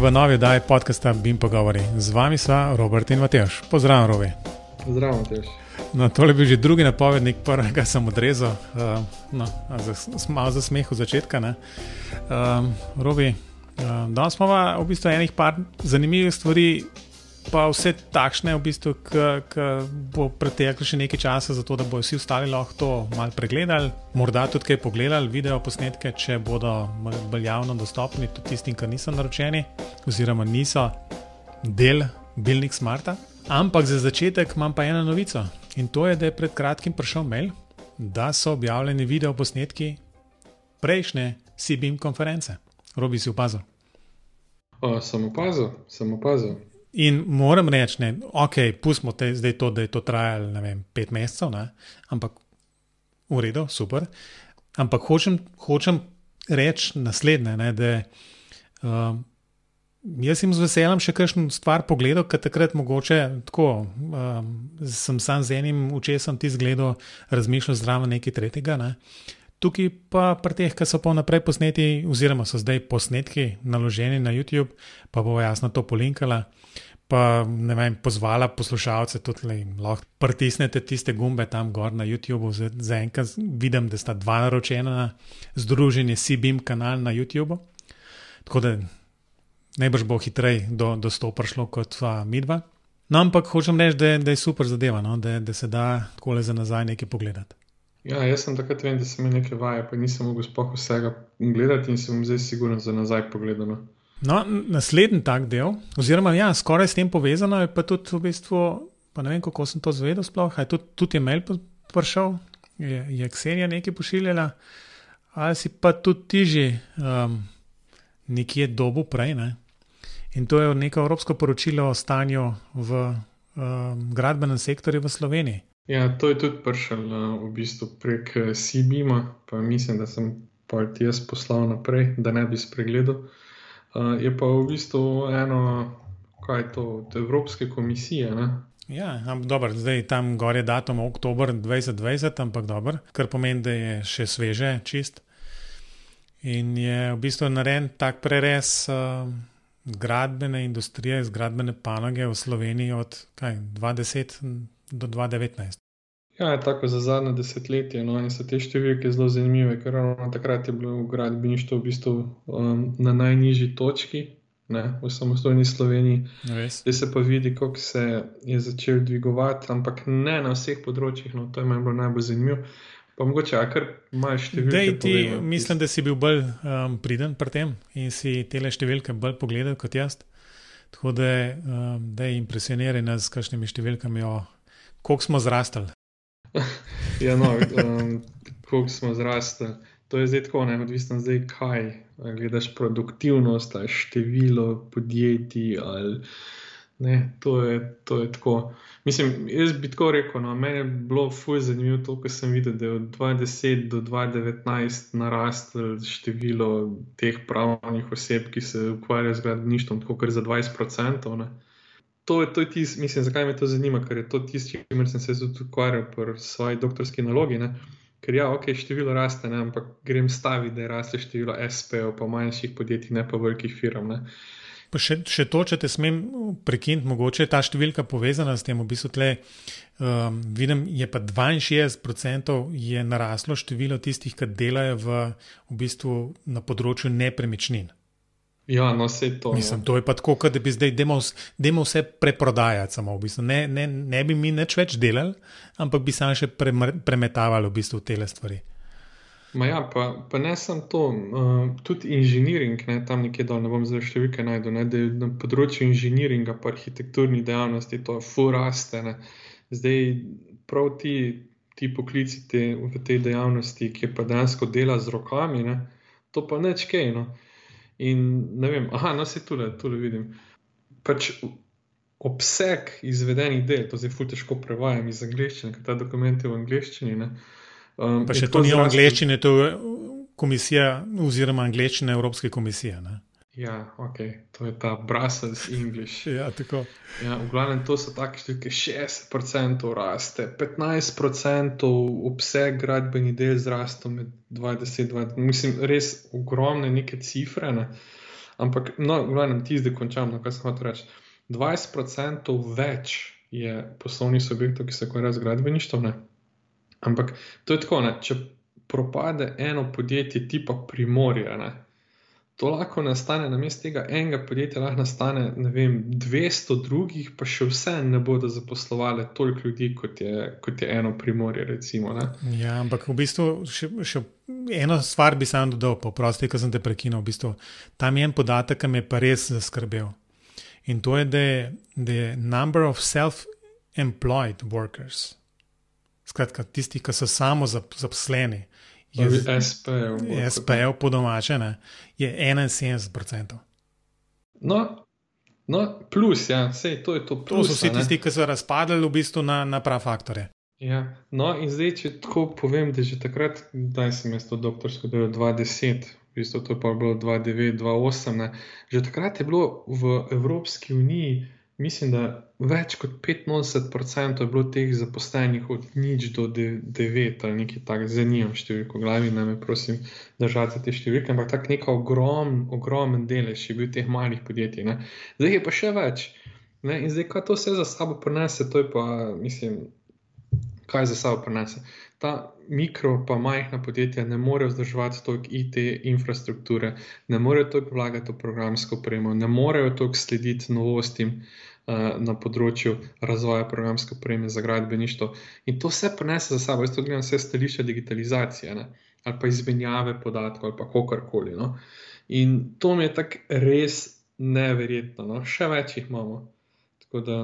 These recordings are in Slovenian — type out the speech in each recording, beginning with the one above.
V novi oddaji podcasta Bim Pogovori. Z vami sva Robert in Matejš. Pozdravljen, Robi. Zdravo, Matejš. No, tole je bil že drugi napovednik, prvega sem odrezal, uh, no, za, malo za smeh v začetku. Um, Robi, uh, danes smo v bistvu enih par zanimivih stvari pa vse takšne, v bistvu, ki bo preteklo še nekaj časa, zato da bodo vsi ostali lahko to malo pregledali, morda tudi kaj pogledali, video posnetke, če bodo bolj javno dostopni, tudi tistim, ki niso naročeni, oziroma niso del Bilnik Smarta. Ampak za začetek imam pa eno novico in to je, da je pred kratkim prišel mail, da so objavljeni video posnetki prejšnje CBM konference. Robi si opazil. O, sem opazil, sem opazil. In moram reči, da okay, pustimo te, zdaj to, da je to trajalo vem, pet mesecev, ne? ampak v redu, super. Ampak hočem, hočem reči naslednje, ne, da um, jaz sem z veseljem še kakšno stvar pogledal, ker takrat mogoče tako, um, sem sam z enim učesom ti zgledal, razmišljal zdravo nekaj tretjega. Ne? Tukaj pa pri teh, ki so pa naprej posneti, oziroma so zdaj posnetki naloženi na YouTube, pa bo jasno to polinkala. Pa ne vem, pozvala poslušalce tudi, da lahko pritisnete tiste gumbe tam gor na YouTubu. Za enkrat vidim, da sta dva naročena na združenje CBM kanal na YouTubu. Tako da najbrž bo hitreje do, do sto prišlo kot mi dva. No, ampak hočem reči, da, da je super zadeva, no? da, da se da tako le za nazaj nekaj pogledati. Ja, jaz sem takrat vem, da sem imel nekaj vaje, pa nisem mogel spoh vsega gledati in sem zdaj siguren za nazaj pogledano. No, naslednji tak del, oziroma ja, skoraj s tem povezano je pa tudi v bistvu, pa ne vem, kako sem to zvedel sploh, je tudi, tudi email prišel, je, je Ksenija nekaj pošiljala, ali si pa tudi ti že um, nekje dobu prej. Ne? In to je neko evropsko poročilo o stanju v um, gradbenem sektorju v Sloveniji. Ja, to je tudi prišel uh, v bistvu prek eh, pa mislim, da sem ti jaz poslal naprej, da ne bi spregledal. Uh, je pa v bistvu eno, kaj je to, od Evropske komisije. Ne? Ja, dobro, zdaj tam gor je datum oktober 2020, ampak dobro, kar pomeni, da je še sveže, čist. In je v bistvu narejen tak prerez uh, gradbene industrije, gradbene panoge v Sloveniji od kaj, 2010 do 2019. Ja, tako za zadnje desetletje. No, in so te številke zelo zanimive, ker ravno takrat je bilo gradbeništvo v bistvu um, na najnižji točki ne, v samostojni Sloveniji. Zdaj se pa vidi, kako se je začel dvigovati, ampak ne na vseh področjih. No, to je meni bilo najbolj zanimivo. Pa mogoče, kar imaš številke. Ti, mislim, da si bil bolj um, priden pri tem in si te številke bolj pogledal kot jaz. Tako da, um, je impresioniran z kakšnimi številkami o koliko smo zrastali. ja, no, um, koliko smo zrastali. To je zdaj tako, ne odvisno zdaj, kaj gledaš, produktivnost ali število podjetij. Ali, ne, to, je, to je tako. Mislim, jaz bi tako rekel, no, meni je bilo fuj zanimivo to, kar sem videl, da je od 2010 do 2019 narastel število teh pravnih oseb, ki se ukvarjajo z gradništvom, tako kar za 20% to, to je tisto, mislim, zakaj me to zanima, ker je to tisto, s čimer sem se tudi ukvarjal pri svoji doktorski nalogi. Ne? Ker ja, ok, število raste, ne? ampak grem staviti, da je raste število SP-ov, pa manjših podjetij, ne pa velikih firm. Ne? Pa še, še to, če te smem prekiniti, mogoče je ta številka povezana s tem, v bistvu tle, um, vidim, je pa 62% je naraslo število tistih, ki delajo v, v bistvu na področju nepremičnin. Ja, no, vse to. Mislim, to je pa tako, da bi zdaj demo vse preprodajati. Samo, v bistvu. ne, ne, ne bi mi nič več delali, ampak bi samo še premetavali v bistvu te stvari. Ja, pa, pa ne samo to, uh, tudi inženiring, ne, tam nekje dol, ne bom zdaj številke najdel, ne, da je na področju inženiringa, pa arhitekturni dejavnosti, to je furaste. Ne. Zdaj prav ti, ti poklici te, v tej dejavnosti, ki pa dejansko dela z rokami, ne, to pa neč kaj. No. In ne vem, aha, no se tukaj, tukaj vidim. Pač obseg izvedenih del, to zdaj fulj težko prevajam iz angleščine, ker ta dokument je v angleščini. Um, pa še to ni v angleščini, to je komisija oziroma angleščina Evropske komisije. Ne? Ja, ok, to je ta Brussels English. ja, tako. Ja, v glavnem to so take številke, 60% raste, 15% obseg gradbenih del zraste med 20 in 20. Mislim, res ogromne neke cifre. Ne? Ampak, no, glavno, ti zdaj končam, no, kaj sem hotel reči. 20% več je poslovnih subjektov, ki se ukvarjajo z gradbeništvom. Ampak to je tako, ne? če propade eno podjetje tipa Primorja, ne? to lahko nastane na mestu tega enega podjetja, lahko nastane vem, 200 drugih, pa še vse ne bodo zaposlovali toliko ljudi, kot je, kot je eno Primorje. Recimo, ja, ampak v bistvu še, še eno stvar bi sam dodal, poprosti, ker sem te prekinil. V bistvu, tam je en podatek, ki me je pa res zaskrbel. In to je, da je number of self-employed workers. Skratka, tisti, ki so samo zaposleni, SPL po domače, ne, je 71%. No, no plus, ja, sej, to je to. Plus, to so vsi tisti, ki so razpadli v bistvu na, na prav faktore. Ja, no, in zdaj, če tako povem, da že takrat, da sem jaz to doktorsko delo 2010, v bistvu to pa je bilo 2009, 2008, že takrat je bilo v Evropski uniji mislim, da več kot 85% je bilo teh zaposlenih od nič do 9 ali nekaj takega, zanimivo številko, glavi nam je, prosim, držati te številke, ampak tak nek ogrom, ogromen delež je bil teh malih podjetij. Ne? Zdaj je pa še več. Ne? In zdaj, kaj to vse za sabo prenese, to je pa, mislim, kaj za sabo prenese. Ta mikro, pa majhna podjetja ne morejo vzdrževati toliko IT infrastrukture, ne morejo toliko vlagati v programsko opremo, ne morejo toliko slediti novostim. Eh, na področju razvoja programske opreme za gradbeništvo. In to vse prenese za sabo, jaz to gledam vse stališče digitalizacije ne? ali pa izmenjave podatkov ali pa kakorkoli. No? In to mi je tako res neverjetno, no? še več jih imamo. Da,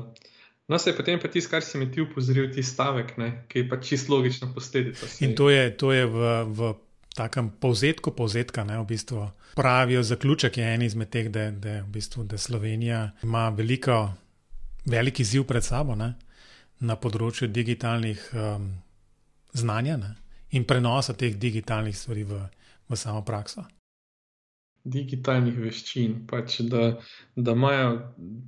no, se je potem pa tisto, kar si mi ti upozoril, ti stavek, ne? ki je pa čisto logična posledica. In to je, to je v. v... Takem povzetku, povzetka, ne, v bistvu pravijo, zaključek je en izmed teh, da, da, v bistvu, da Slovenija ima veliko veliki ziv pred sabo ne? na področju digitalnih um, znanja ne? in prenosa teh digitalnih stvari v, v samo prakso. Digitalnih veščin, pač, da, da, imajo,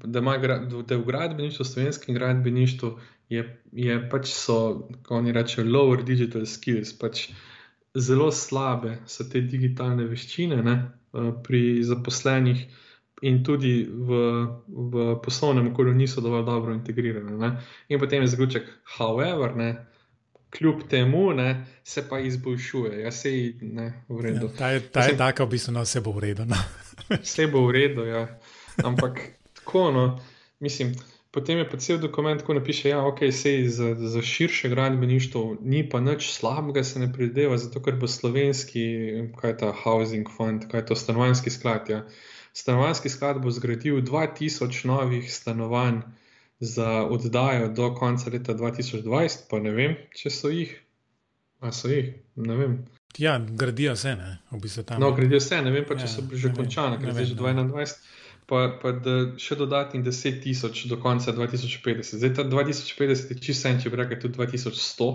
da, ima, da je v gradbeništvu, slovenskem gradbeništvu, je, je pač so, kako oni rečejo, lower digital skills, pač zelo slabe so te digitalne veščine ne, uh, pri zaposlenih in tudi v, v poslovnem okolju niso dovolj dobro integrirane. Ne? In potem je zaključek, however, ne, kljub temu ne, se pa izboljšuje, ja, se je v redu. Ja, ta je, ta je taka, v bistvu, da no, vse bo v redu. No. vse bo v redu, ja. ampak tako, no, mislim. Potem je pa cel dokument, ko napiše, da ja, okay, je za, za širše gradbeništvo, ni pa nič slabega, se ne predeva, zato ker bo slovenski, kaj je ta housing fund, kaj je to stanovanjski sklad. Ja stanovanjski sklad bo zgradil 2000 novih stanovanj za oddajo do konca leta 2020, pa ne vem, če so jih. A so jih, ne vem. Ja, gradijo se, ne, v bistvu tam. No, gradijo se, ne vem pa, če ja, so že končane, ker je že 2021. Pa, pa da še dodatnih 10 tisoč do konca 2050. Zdaj ta 2050 je čisto en, če bi rekel, tudi 2100,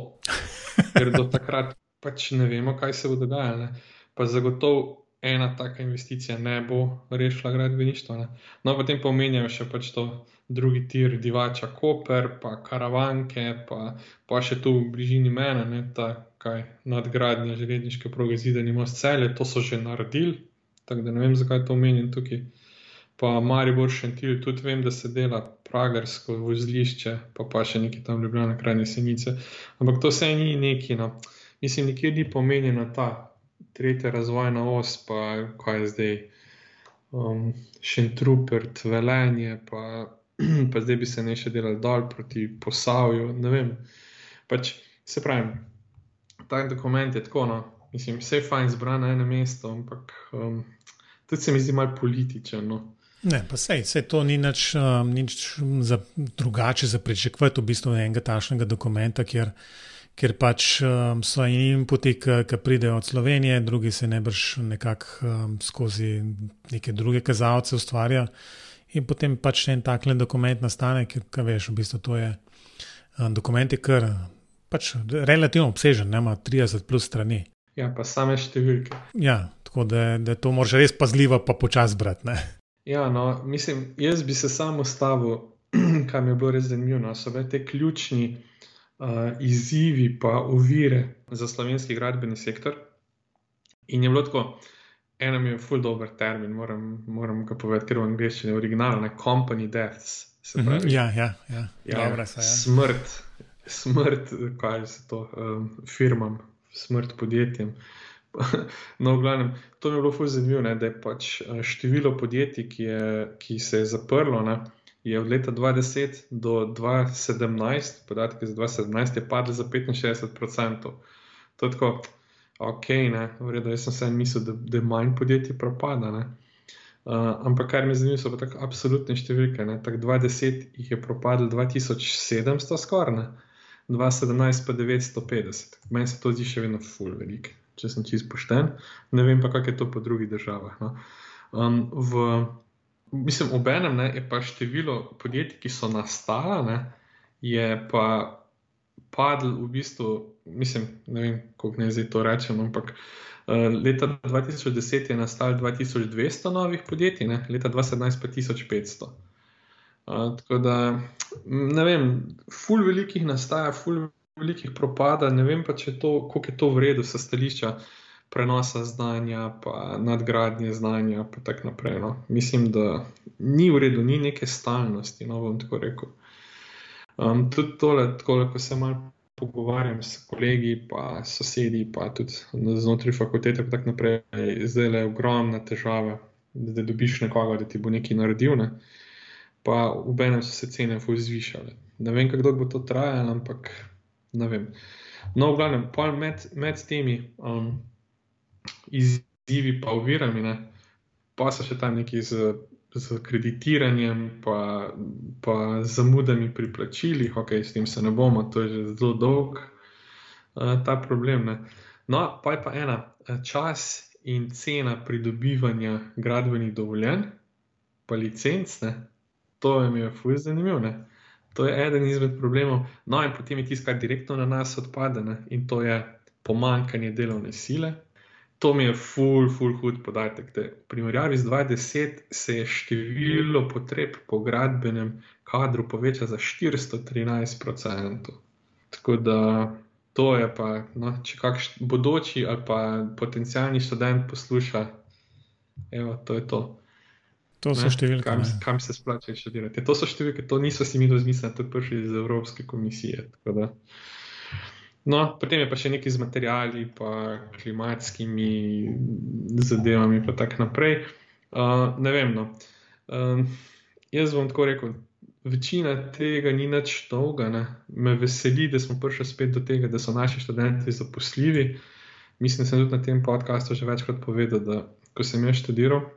ker do takrat pač ne vemo, kaj se bo dogajalo. Pa zagotovo ena taka investicija ne bo rešila gradbeništva. No, potem pomenjajo še pač to drugi tir, divača, koper, pa karavanke, pa, pa še tu v bližini mene, ne, ta kaj nadgradnja železniške proge zidani most celje, to so že naredili, tako da ne vem, zakaj to omenjam tukaj. Pa Maribor Šentil, tudi vem, da se dela pragarsko vozlišče, pa pa še nekaj tam ljubljene krajne senice. Ampak to vse ni neki, no. Mislim, nikjer ni pomenjena ta tretja razvojna os, pa kaj je zdaj, um, Šentrupert, Velenje, pa, pa zdaj bi se ne še delali dol proti Posavju. Ne vem. Pač, se pravi, ta dokument je tako, no, mislim, vse je fajn zbran na enem mestu, ampak um, tudi se mi zdi malo političen. No. Ne, pa sej, sej to ni nič, um, nič za, drugače za pričakovati v bistvu enega takšnega dokumenta, kjer ker pač um, so jim poti, ki pridejo od Slovenije, drugi se ne brž nekako um, skozi neke druge kazalce ustvarja. In potem pač en takle dokument nastane, ker, kaj veš, v bistvu to je um, dokument, ki je kar pač relativno obsežen, ne ima 30 plus strani. Ja, pa same številke. Ja, tako da, da to moraš res pazljivo, pa počasi brati. Ja, no, mislim, jaz bi se samo stavil, kar mi je bilo res zanimivo, no, so te ključni izzivi, pa ovire za slovenski gradbeni sektor. In je bilo tako, eno mi je full dober termin, moram, moram ga povedati, ker v angleščini je originalno, ne company deaths. Mm -hmm, ja, ja, ja. ja, Dobre, so, ja. Smrt, smrt, kaj se to, um, firmam, smrt podjetjem. No, v glavnem, to mi je bilo full zanimivo, da je pač eh, število podjetij, ki, je, ki se je zaprlo, ne, je od leta 2010 do 2017, podatki za 2017, je padlo za 65%. To je tako ok, ne, v redu, jaz sem se mislil, da, da je manj podjetij propada. Uh, ampak kar me zanima, so pa tako absolutne številke. Tako 20 jih je propadlo, 2700 skoraj, 2017 pa 950. Meni se to zdi še vedno full velik, če sem čisto pošten. Ne vem pa, kako je to po drugih državah. No. Um, v, mislim, obenem je pa število podjetij, ki so nastala, ne, je pa padlo v bistvu mislim, ne vem, kako naj zdaj to rečem, ampak uh, leta 2010 je nastalo 2200 novih podjetij, ne? leta 2017 pa 1500. Uh, tako da, ne vem, ful velikih nastaja, ful velikih propada, ne vem pa, če to, koliko je to vredno sa stališča prenosa znanja, pa nadgradnje znanja, pa tako naprej. No. Mislim, da ni v redu, ni neke stalnosti, no bom tako rekel. Um, tudi tole, tako, ko se malo pogovarjam s kolegi, pa sosedi, pa tudi znotraj fakultete, in tako naprej, zdaj le ogromna težava, da dobiš nekoga, da ti bo nekaj naredil. Ne? Pa v enem so se cene zvišale. Ne vem, kako bo to trajalo, ampak ne vem. No, v glavnem, med, med temi um, izzivi, pa uvirami, ne, pa so še tam neki z z kreditiranjem, pa, pa zamudami pri plačilih, ok, s tem se ne bomo, to je že zelo dolg uh, ta problem. Ne. No, pa je pa ena, eh, čas in cena pridobivanja gradbenih dovoljenj, pa licence, to mi je fuj zanimivo. Ne. To je eden izmed problemov. No, in potem je tisto, kar direktno na nas odpade, ne? in to je pomankanje delovne sile, to mi je ful, ful, hud podatek. V primerjavi z 2010 se je število potreb po gradbenem kadru povečalo za 413%. Tako da to je pa, no, če kakšen bodoči ali pa potencijalni študent posluša, evo, to je to. To so ne, številke. Kam, kam se splača študirati? To so številke, to niso si mi dozmislili, to je prišli iz Evropske komisije. No, potem je pa še nekaj z materiali, pa klimatskimi zadevami, in tako naprej. Uh, ne vem. No. Uh, jaz bom tako rekel, večina tega ni nič dolga. Ne. Me veseli, da smo prišli spet do tega, da so naši študenti zaposljivi. Mislim, da sem tudi na tem podkastu že večkrat povedal, da ko sem jaz študiral.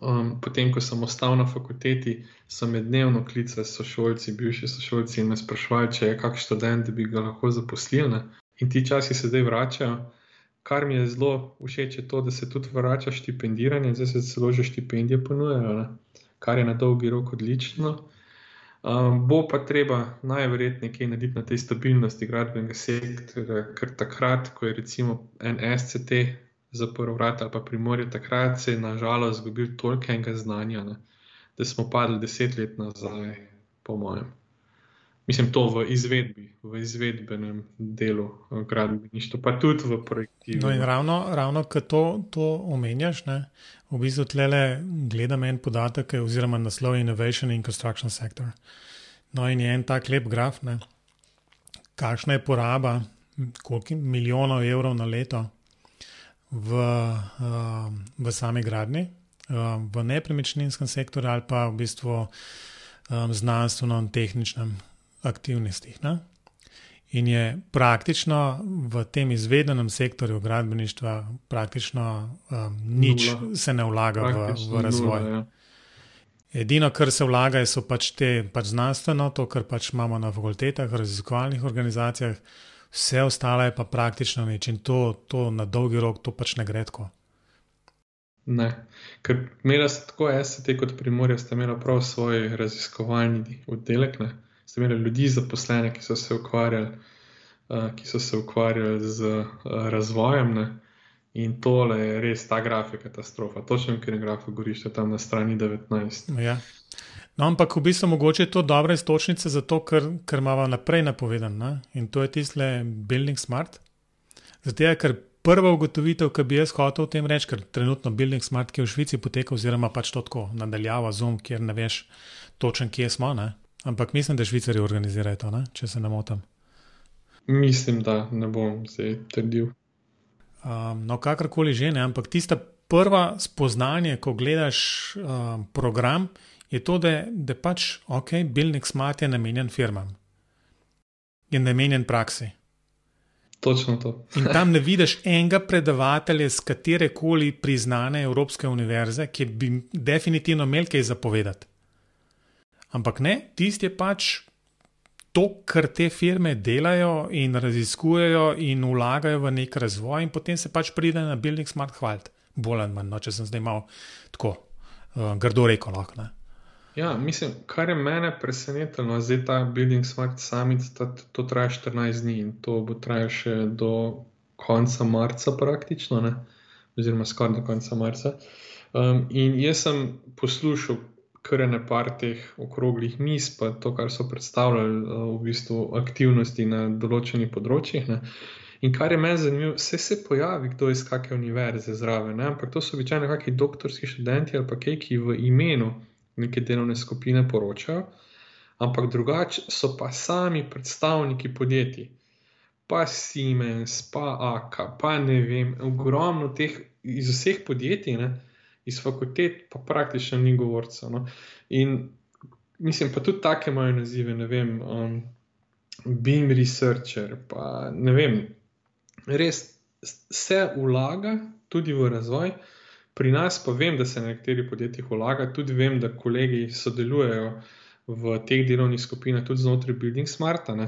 Um, potem, ko sem ostal na fakulteti, so me dnevno klicali sošolci, bivši sošolci in me sprašvali, če je kakšen študent, da bi ga lahko zaposlili. In ti časi se zdaj vračajo. Kar mi je zelo všeč, je to, da se tudi vrača štipendiranje, zdaj se celo že štipendije ponujajo, ne? kar je na dolgi rok odlično. Um, bo pa treba najverjetneje nekaj narediti na tej stabilnosti gradbenega sektorja, ker takrat, ko je recimo en SCT zaprl vrata ali pa primorje, takrat se je nažalost izgubil toliko enega znanja, ne, da smo padli deset let nazaj, po mojem. Mislim, to v izvedbi, v izvedbenem delu eh, gradbeništva, pa tudi v projektivi. No, in ravno, ravno ko to, to omenjaš, ne, v bistvu tlele gledam en podatek, oziroma naslov Innovation in Construction Sector. No, in je en tak lep graf, ne, kakšna je poraba, koliko milijonov evrov na leto v, um, v sami gradni, um, v nepremičninskem sektorju ali pa v bistvu um, znanstveno-tehničnem aktivnostih. Ne? In je praktično v tem izvedenem sektorju gradbeništva, praktično um, nič nula. se ne vlaga v, v razvoj. Nula, ja. Edino, kar se vlaga, so pač te pač znanstveno, to, kar pač imamo na fakultetah, raziskovalnih organizacijah, vse ostalo je pa praktično nič in to, to na dolgi rok to pač ne gre tako. Ne, ker imela ste tako, te kot primorja, ste imeli prav svoj raziskovalni oddelek, ne? ste imeli ljudi zaposlene, ki so se ukvarjali, uh, ki so se ukvarjali z uh, razvojem. Ne? In tole je res ta graf, katastrofa. Točno, ker je graf, goriš tam na strani 19. Ja. No, ampak v bistvu mogoče je to dobra istočnica za to, ker, ker imamo naprej napovedan. Ne? In to je tiste Building Smart. Zato je, ker prva ugotovitev, ki bi jaz hotel o tem reči, ker trenutno Building Smart, ki je v Švici poteka, oziroma pač to tako nadaljava Zoom, kjer ne veš točen, kje smo. Ne? Ampak mislim, da švicari organizirajo to, ne? če se ne motim. Mislim, da ne bom se trdil. Um, no, kakorkoli že ne, ampak tista prva spoznanje, ko gledaš um, program, je to, da, da pač ok, Building Smart je namenjen firmam, je namenjen praksi. Točno to. In tam ne vidiš enega predavatelja z katere koli priznane Evropske univerze, ki bi definitivno imel kaj zapovedati. Ampak ne, tisti je pač to, kar te firme delajo in raziskujejo in vlagajo v nek razvoj, in potem se pač pride na Building Smart Hvalt. Bolj ali manj, no, če sem zdaj malo tako uh, grdo rekel. Lahko, ne. Ja, mislim, kar je mene presenetilo, zdaj ta Building Smart Summit, ta, to traja 14 dni in to bo trajalo še do konca marca, praktično, ne? oziroma skoraj do konca marca. Um, in jaz sem poslušal kar ne par teh okroglih mis, pa to, kar so predstavljali uh, v bistvu aktivnosti na določenih področjih. Ne? In kar je meni zanimivo, vse se pojavi, kdo iz kakšne univerze zraven, ne? ampak to so običajno kakšni doktorski študenti ali pa kaj, ki v imenu neke delovne skupine poročajo, ampak drugače so pa sami predstavniki podjetij, pa Siemens, pa AK, pa ne vem, ogromno teh iz vseh podjetij, ne, iz fakultet, pa praktično ni govorcev. No. In mislim, pa tudi take imajo nazive, ne vem, um, Beam Researcher, pa ne vem, res se vlaga tudi v razvoj. Pri nas pa vem, da se na nekaterih podjetjih vlaga, tudi vem, da kolegi sodelujejo v teh delovnih skupinah, tudi znotraj Building Smarta. Ne?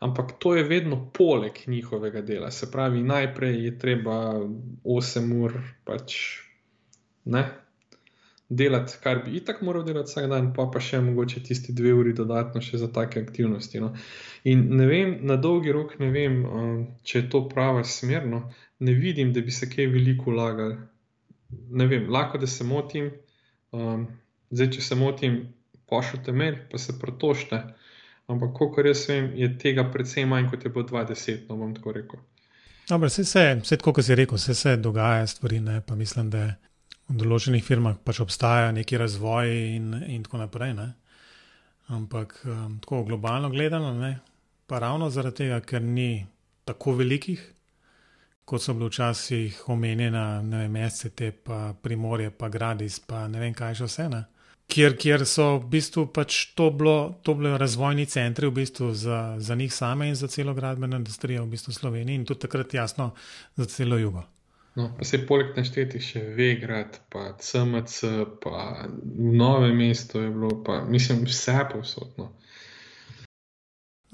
Ampak to je vedno poleg njihovega dela. Se pravi, najprej je treba 8 ur pač ne. Delati, kar bi itak moral delati vsak dan, pa pa še mogoče tisti dve uri dodatno še za take aktivnosti. No. In ne vem, na dolgi rok ne vem, če je to prava smer. No. Ne vidim, da bi se kaj veliko vlagali ne vem, lahko da se motim. Um, zdaj, če se motim, pošljite mail, pa se pretošte. Ampak, koliko res vem, je tega precej manj, kot je bilo 20, no bom tako rekel. Dobro, vse se, vse tako, kot si rekel, vse se dogaja, stvari, ne, pa mislim, da v določenih firmah pač obstaja neki razvoj in, in tako naprej. Ne. Ampak um, tako globalno gledano, ne, pa ravno zaradi tega, ker ni tako velikih, kot so bile včasih omenjena, ne vem, SCT, pa Primorje, pa Gradis, pa ne vem kaj še vse. Ne? Kjer, kjer so v bistvu pač to bilo, to bili razvojni centri v bistvu za, za njih same in za celo gradbeno industrijo v bistvu Slovenije in tudi takrat jasno za celo jugo. No, pa se poleg naštetih še Vegrad, pa CMC, pa nove mesto je bilo, pa mislim, vse povsodno.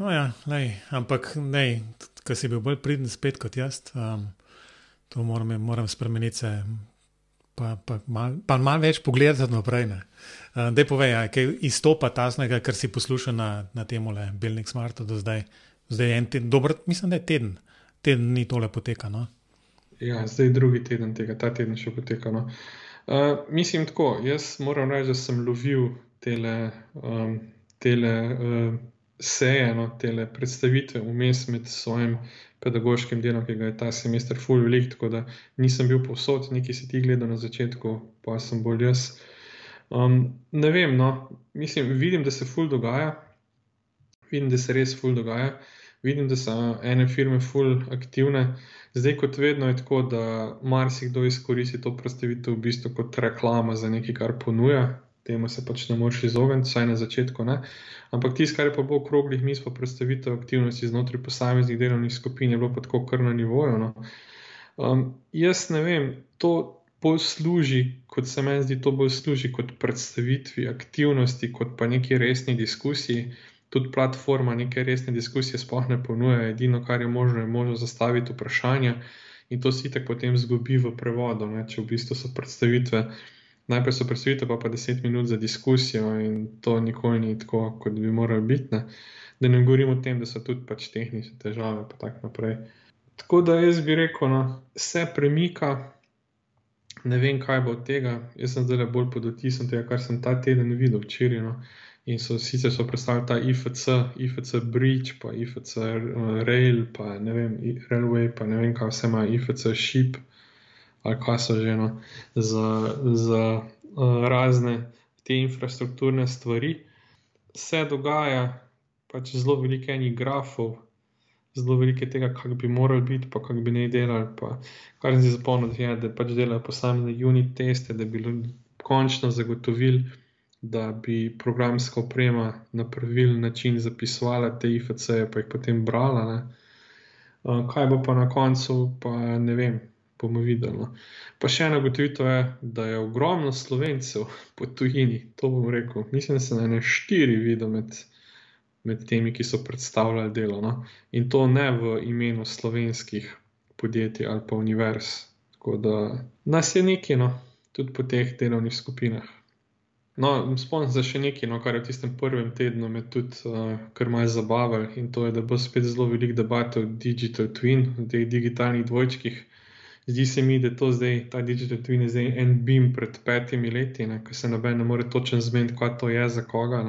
No, ja, lej, ampak ne, ki si bil bolj pridn spet kot jaz, um, to moram, moram spremeniti. Se, pa, pa malo mal več pogledati naprej. Uh, Dej povej, kaj izstopa ta znega, kar si poslušal na, na tem Building Smartu do zdaj. Zdaj je en teden, dober, mislim, da je teden, teden ni tole potekano. Ja, zdaj je drugi teden tega, ta teden še potekano. Uh, mislim tako, jaz moram reči, da sem lovil tele, um, tele uh, seje, no, te predstavitve vmes med svojim pedagoškim delom, ki ga je ta semester full velik, tako da nisem bil povsod, nekaj si ti gledal na začetku, pa sem bolj jaz. Um, ne vem, no, mislim, vidim, da se full dogaja, vidim, da se res full dogaja, vidim, da so ene firme full aktivne. Zdaj, kot vedno, je tako, da marsikdo izkoristi to predstavitev v bistvu kot reklama za nekaj, kar ponuja, temu se pač ne moreš izogniti, vsaj na začetku. Ne? Ampak tisto, kar je pa bolj okroglih mis, pa predstavitev aktivnosti znotraj posameznih delovnih skupin, je bilo pa tako kar na nivoju. No? Um, jaz ne vem, to bolj služi, kot se meni zdi, to bolj služi kot predstavitvi aktivnosti, kot pa neki resni diskusiji. Tudi platforma neke resne diskusije sploh ne ponuja, edino, kar je možno, je možno zastaviti vprašanja. In to si tako potem zgubi v prevodu, ne? če v bistvu so predstavitve najprej so predstavitve, pa pa deset minut za diskusijo, in to nikoli ni tako, kot bi moralo biti. Ne? Da ne govorim o tem, da so tudi pač tehnične težave, pa tako naprej. Tako da jaz bi rekel, da no, se premika, ne vem, kaj bo od tega. Jaz sem zdaj bolj pod otisom tega, kar sem ta teden videl včeraj. No. In so sicer so predstavili ta IFC, IFC Bridge, pa IFC Rail, pa ne vem, Railway, pa ne vem, kaj vse ima, IFC Ship, ali kaj so že eno, za, za uh, razne te infrastrukturne stvari. Se dogaja, pač zelo veliko enih grafov, zelo veliko tega, kak bi morali biti, pa kak bi ne delali. Pa, kar sem si zapomnil, je, da pač delajo posamezne unit teste, da bi končno zagotovili da bi programska oprema na pravilen način zapisovala te IFC-je, pa jih potem brala. Uh, kaj bo pa na koncu, pa ne vem, bomo videli. No. Pa še ena gotovitev je, da je ogromno slovencev po tujini, to bom rekel. Mislim, da se na ne štiri vidi med, med temi, ki so predstavljali delo. No. In to ne v imenu slovenskih podjetij ali pa univerz. Tako da nas je nekaj, no, tudi po teh delovnih skupinah. No, spomnim se še nekaj, no, kar je v tistem prvem tednu me tudi uh, kar malce zabavalo in to je, da bo spet zelo velik debat o digital twin, o teh digitalnih dvojčkih. Zdi se mi, da je to zdaj, ta digital twin je zdaj en bim pred petimi leti, ko se noben ne more točno zmeniti, kaj to je za koga.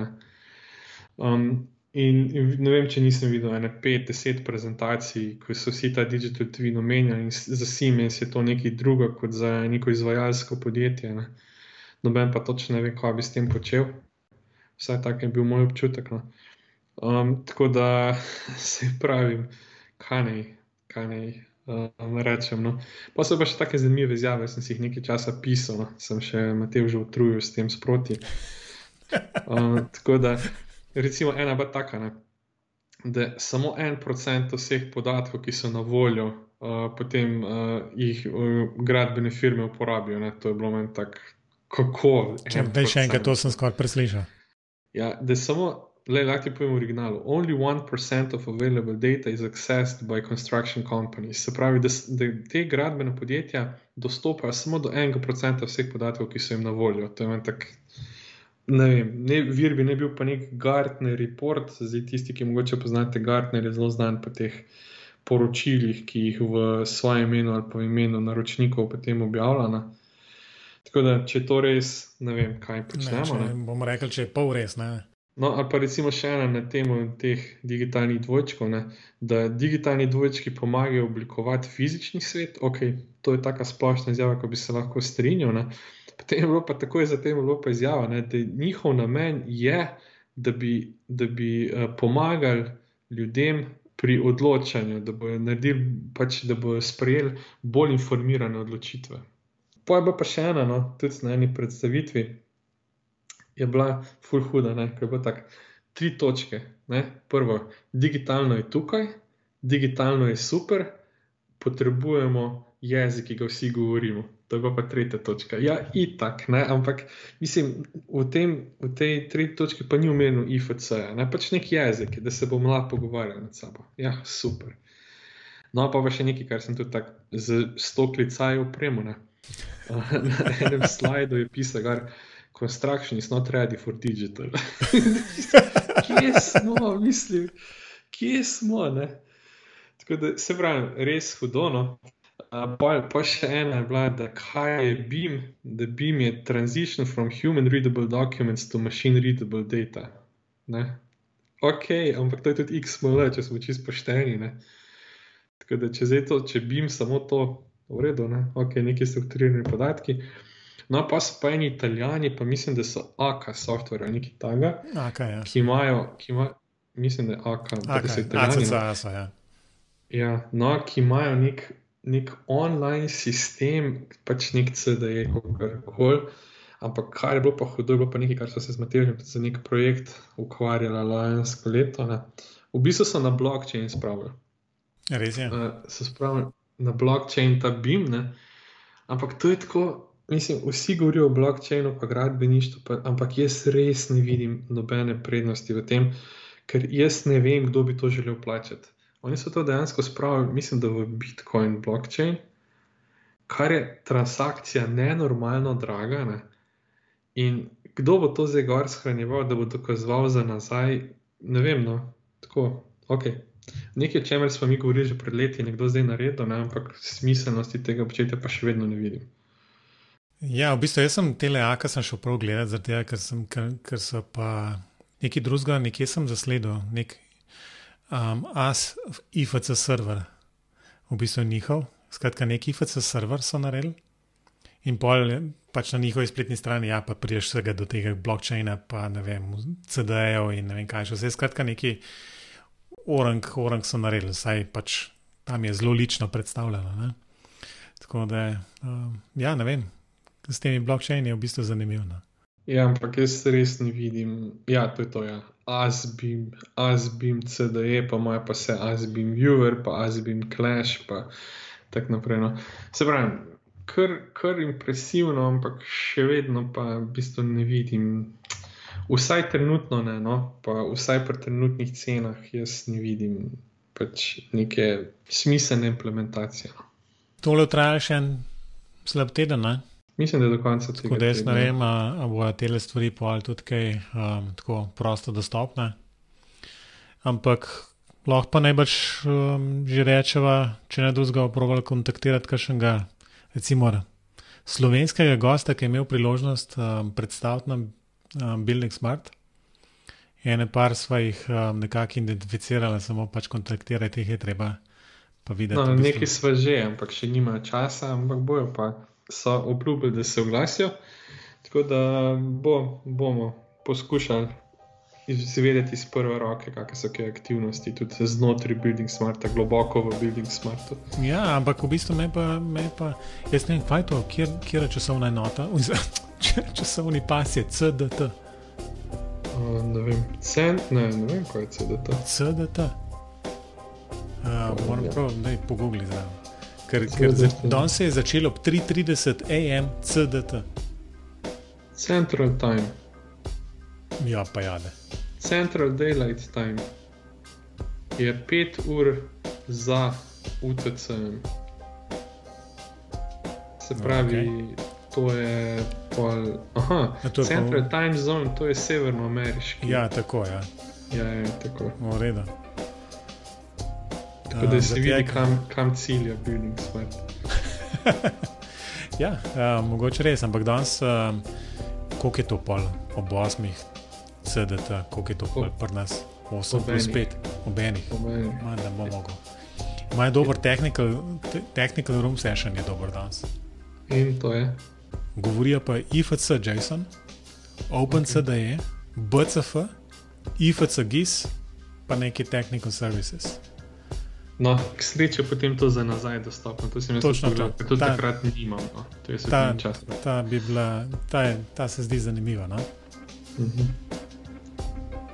Um, in, in ne vem, če nisem videl ene pet, deset prezentacij, ko so vsi ta digital twin omenjali in za Siemens je to nekaj druga kot za neko izvajalsko podjetje. Ne noben pa točno ne ve, kaj bi s tem počel. Vsaj tak je bil moj občutek. No. Um, tako da se pravim, kaj naj, kaj naj um, rečem. No. Pa so pa še take zanimive izjave, sem si jih nekaj časa pisal, no. sem še Matej že utrujil s tem sproti. Um, tako da, recimo, ena pa taka, ne, da samo en procent vseh podatkov, ki so na voljo, uh, potem uh, jih uh, gradbene firme uporabijo. Ne. To je bilo meni tako kako. Če ne še enkrat, to sem skoraj preslišal. Ja, da samo, le lahko ti povem v originalu. Only 1% of available data is accessed by construction companies. Se pravi, da, da te gradbene podjetja dostopajo samo do 1% vseh podatkov, ki so jim na voljo. To je meni tak. Ne vem, ne, vir bi ne bil pa nek Gartner report, zdaj tisti, ki morda poznate Gartner, je zelo znan po teh poročilih, ki jih v svojem imenu ali v imenu naročnikov potem objavljamo. Tako da, če to res, ne vem, kaj počnemo. Ne, če, bomo rekli, če je pol res. Ne. No, ali pa recimo še ena na temo teh digitalnih dvojčkov, ne, da digitalni dvojčki pomagajo oblikovati fizični svet. Ok, to je tako splošna izjava, ko bi se lahko strinjal. Ne. Potem je bilo pa tako, zatem je bilo pa izjava, ne, da njihov namen je, da bi, da bi uh, pomagali ljudem pri odločanju, da bodo naredili, pač, da bodo sprejeli bolj informirane odločitve. Bila pa še ena, no, tudi na eni predstavitvi, je bila full huda, ne, ker je bilo tako. Tri točke. Ne. Prvo, digitalno je tukaj, digitalno je super, potrebujemo jezik, ki ga vsi govorimo. To je pa tretja točka. Ja, itak, ne, ampak mislim, v, tem, v tej tretji točki pa ni umenil IFC, ne pač nek jezik, da se bomo lahko pogovarjali med sabo. Ja, super. No, pa pa še nekaj, kar sem tudi tako z stoklicaj opremo na enem slajdu je pisal, construction is not ready for digital. kje smo, mislim, kje smo? Ne? Tako da se pravi, res hudono. Pa, pa še ena je bila, da kaj je BIM, da BIM je transition from human readable documents to machine readable data. Ne? Ok, ampak to je tudi XML, če smo čisto pošteni. Ne? Tako da če, to, če BIM samo to v redu, ne? ok, neki strukturirani podatki. No, pa so pa eni italijani, pa mislim, da so AK software ali nekaj takega, ja. ki imajo, ki ima, mislim, da je AK, da so italijani. ACCS, ja. ja, no, ki imajo nek, nek online sistem, pač nek CDE, kako koli. Ampak kar je bilo pa hudo, je bilo pa nekaj, kar so se z Matejem za nek projekt ukvarjali lansko leto. Ne. V bistvu so na blockchain spravili. Res je. Uh, so spravili na blockchain, ta BIM. Ne? Ampak to je tako, mislim, vsi govorijo o blockchainu, pa gradbeništvu, pa, ampak jaz res ne vidim nobene prednosti v tem, ker jaz ne vem, kdo bi to želel plačati. Oni so to dejansko spravili, mislim, da v Bitcoin blockchain, kar je transakcija nenormalno draga. Ne? In kdo bo to zdaj gor shranjeval, da bo dokazoval za nazaj, ne vem, no, tako, ok. Nekaj, o čemer smo mi govorili že pred leti, nekdo zdaj naredil, ne? ampak smiselnosti tega početja pa še vedno ne vidim. Ja, v bistvu sem tele aka sem šel prav gledati, zato ker, ker so pa nekaj drugega, nekje sem zasledil, nek um, AS, IFC server, v bistvu njihov, skratka, neki IFC server so naredili. In pol pač na njihovi spletni strani, ja, pa priješ vsega do tega blokčina, pa ne vem, CD-jev in ne vem kaj še. Vse skratka, neki orang, orang so naredili, saj pač tam je zelo lično predstavljeno. Ne? Tako da, um, ja, ne vem, s temi blokčini je v bistvu zanimivo. No. Ja, ampak jaz res ne vidim, ja, to je to. Ja. Asbim, Asbim, CDE, pa ima pa se Asbim Viewer, pa Asbim Clash, pa tako naprej. No. Se pravi, kar, kar impresivno, ampak še vedno pa v bistvu ne vidim. Vsaj trenutno ne, no, pa vsaj pri trenutnih cenah jaz ne vidim pač neke smiselne implementacije. Tole traja še en slab teden, ne? Mislim, da je do konca tega. Tako da jaz ne vem, ali bodo te stvari pa ali tudi kaj um, tako prosto dostopne. Ampak lahko pa najbrž um, že rečeva, če ne drugega, proval kontaktirati kakšnega recimo, slovenskega gosta, ki je imel priložnost um, predstaviti nam um, Building Smart. Ene par sva jih um, nekako identificirala, samo pač kontaktirati jih je treba. Videti, no, nekaj sva že, ampak še nima časa, ampak bojo pa so obljubili, da se oglasijo. Tako da bo, bomo poskušali izvedeti iz prve roke, kakšne so te aktivnosti, tudi znotraj Building Smarta, globoko v Building Smartu. Ja, ampak v bistvu me pa, me pa jaz ne vem, kaj je to, kje, kje je časovna enota, časovni pas je CDT. Uh, ne vem, cent, ne, ne vem, kaj je CDT. CDT. Uh, moram ja. prav, da je pogooglil zdaj. Ker, ker danes se je začelo ob 3:30 AM CDT. Central Time. Ja, pa jade. Central Daylight Time je 5 ur za UTC. Se pravi, okay. to je pol. Aha, to je Central pol... Time Zone, to je severnoameriški. Ja, tako je. Ja, ja, tako. V redu. Tako da se vidi, kam, kam cilja Building Smart. ja, uh, mogoče res, ampak danes, uh, koliko je to pol ob 8. CDT, koliko je to pri nas, 8 plus 5, obenih, ne bo mogel. Imajo dober technical, technical room session, je dober danes. In to je. Govorijo pa IFC JSON, OpenCDE, BCF, IFC GIS, pa neki technical services. No, k sreči potem to za nazaj dostopno. To se mi zdi, da tudi ta, takrat ni imel. No. Ta, ta, bila, ta, ta se zdi zanimiva. No? Uh mhm. -huh.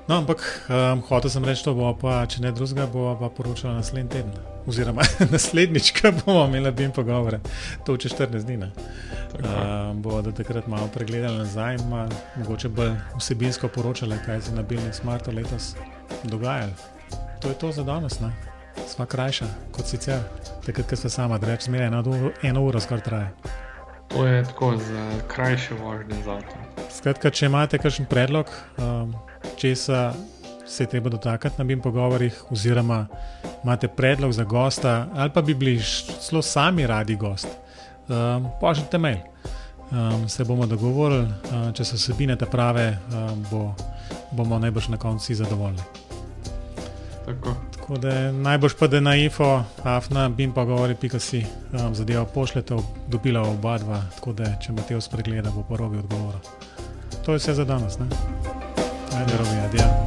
No, ampak um, hotel sem reči, da bo pa, če ne drugega, bo pa poročala naslednji teden. Oziroma, naslednjič, ko bomo imeli bim pogovore, to če 14 dni. Um, bo da takrat malo pregledali nazaj, malo, mogoče bolj vsebinsko poročali, kaj se je na Bilni Smartu letos dogajalo. To je to za danes, ne? Sva krajša kot sicer, takrat, ko sva sama, da rečem, eno, eno uro skoraj traja. To je tako za krajše vožnje za avto. Skratka, če imate kakšen predlog, um, česa se je treba dotakniti na BIM pogovorih, oziroma imate predlog za gosta, ali pa bi bili zelo sami radi gost, um, pošljite mail. Um, se bomo dogovorili, um, če so vsebine te prave, um, bo, bomo najbrž na koncu zadovoljni. Tako. Tako da najbolj pa da na info, afna, bim pa govori, pika si um, zadevo pošljete, dobila oba dva, tako da če imate v spregleda, bo porobi odgovor. To je vse za danes, ne? Ajde, robi, adijo.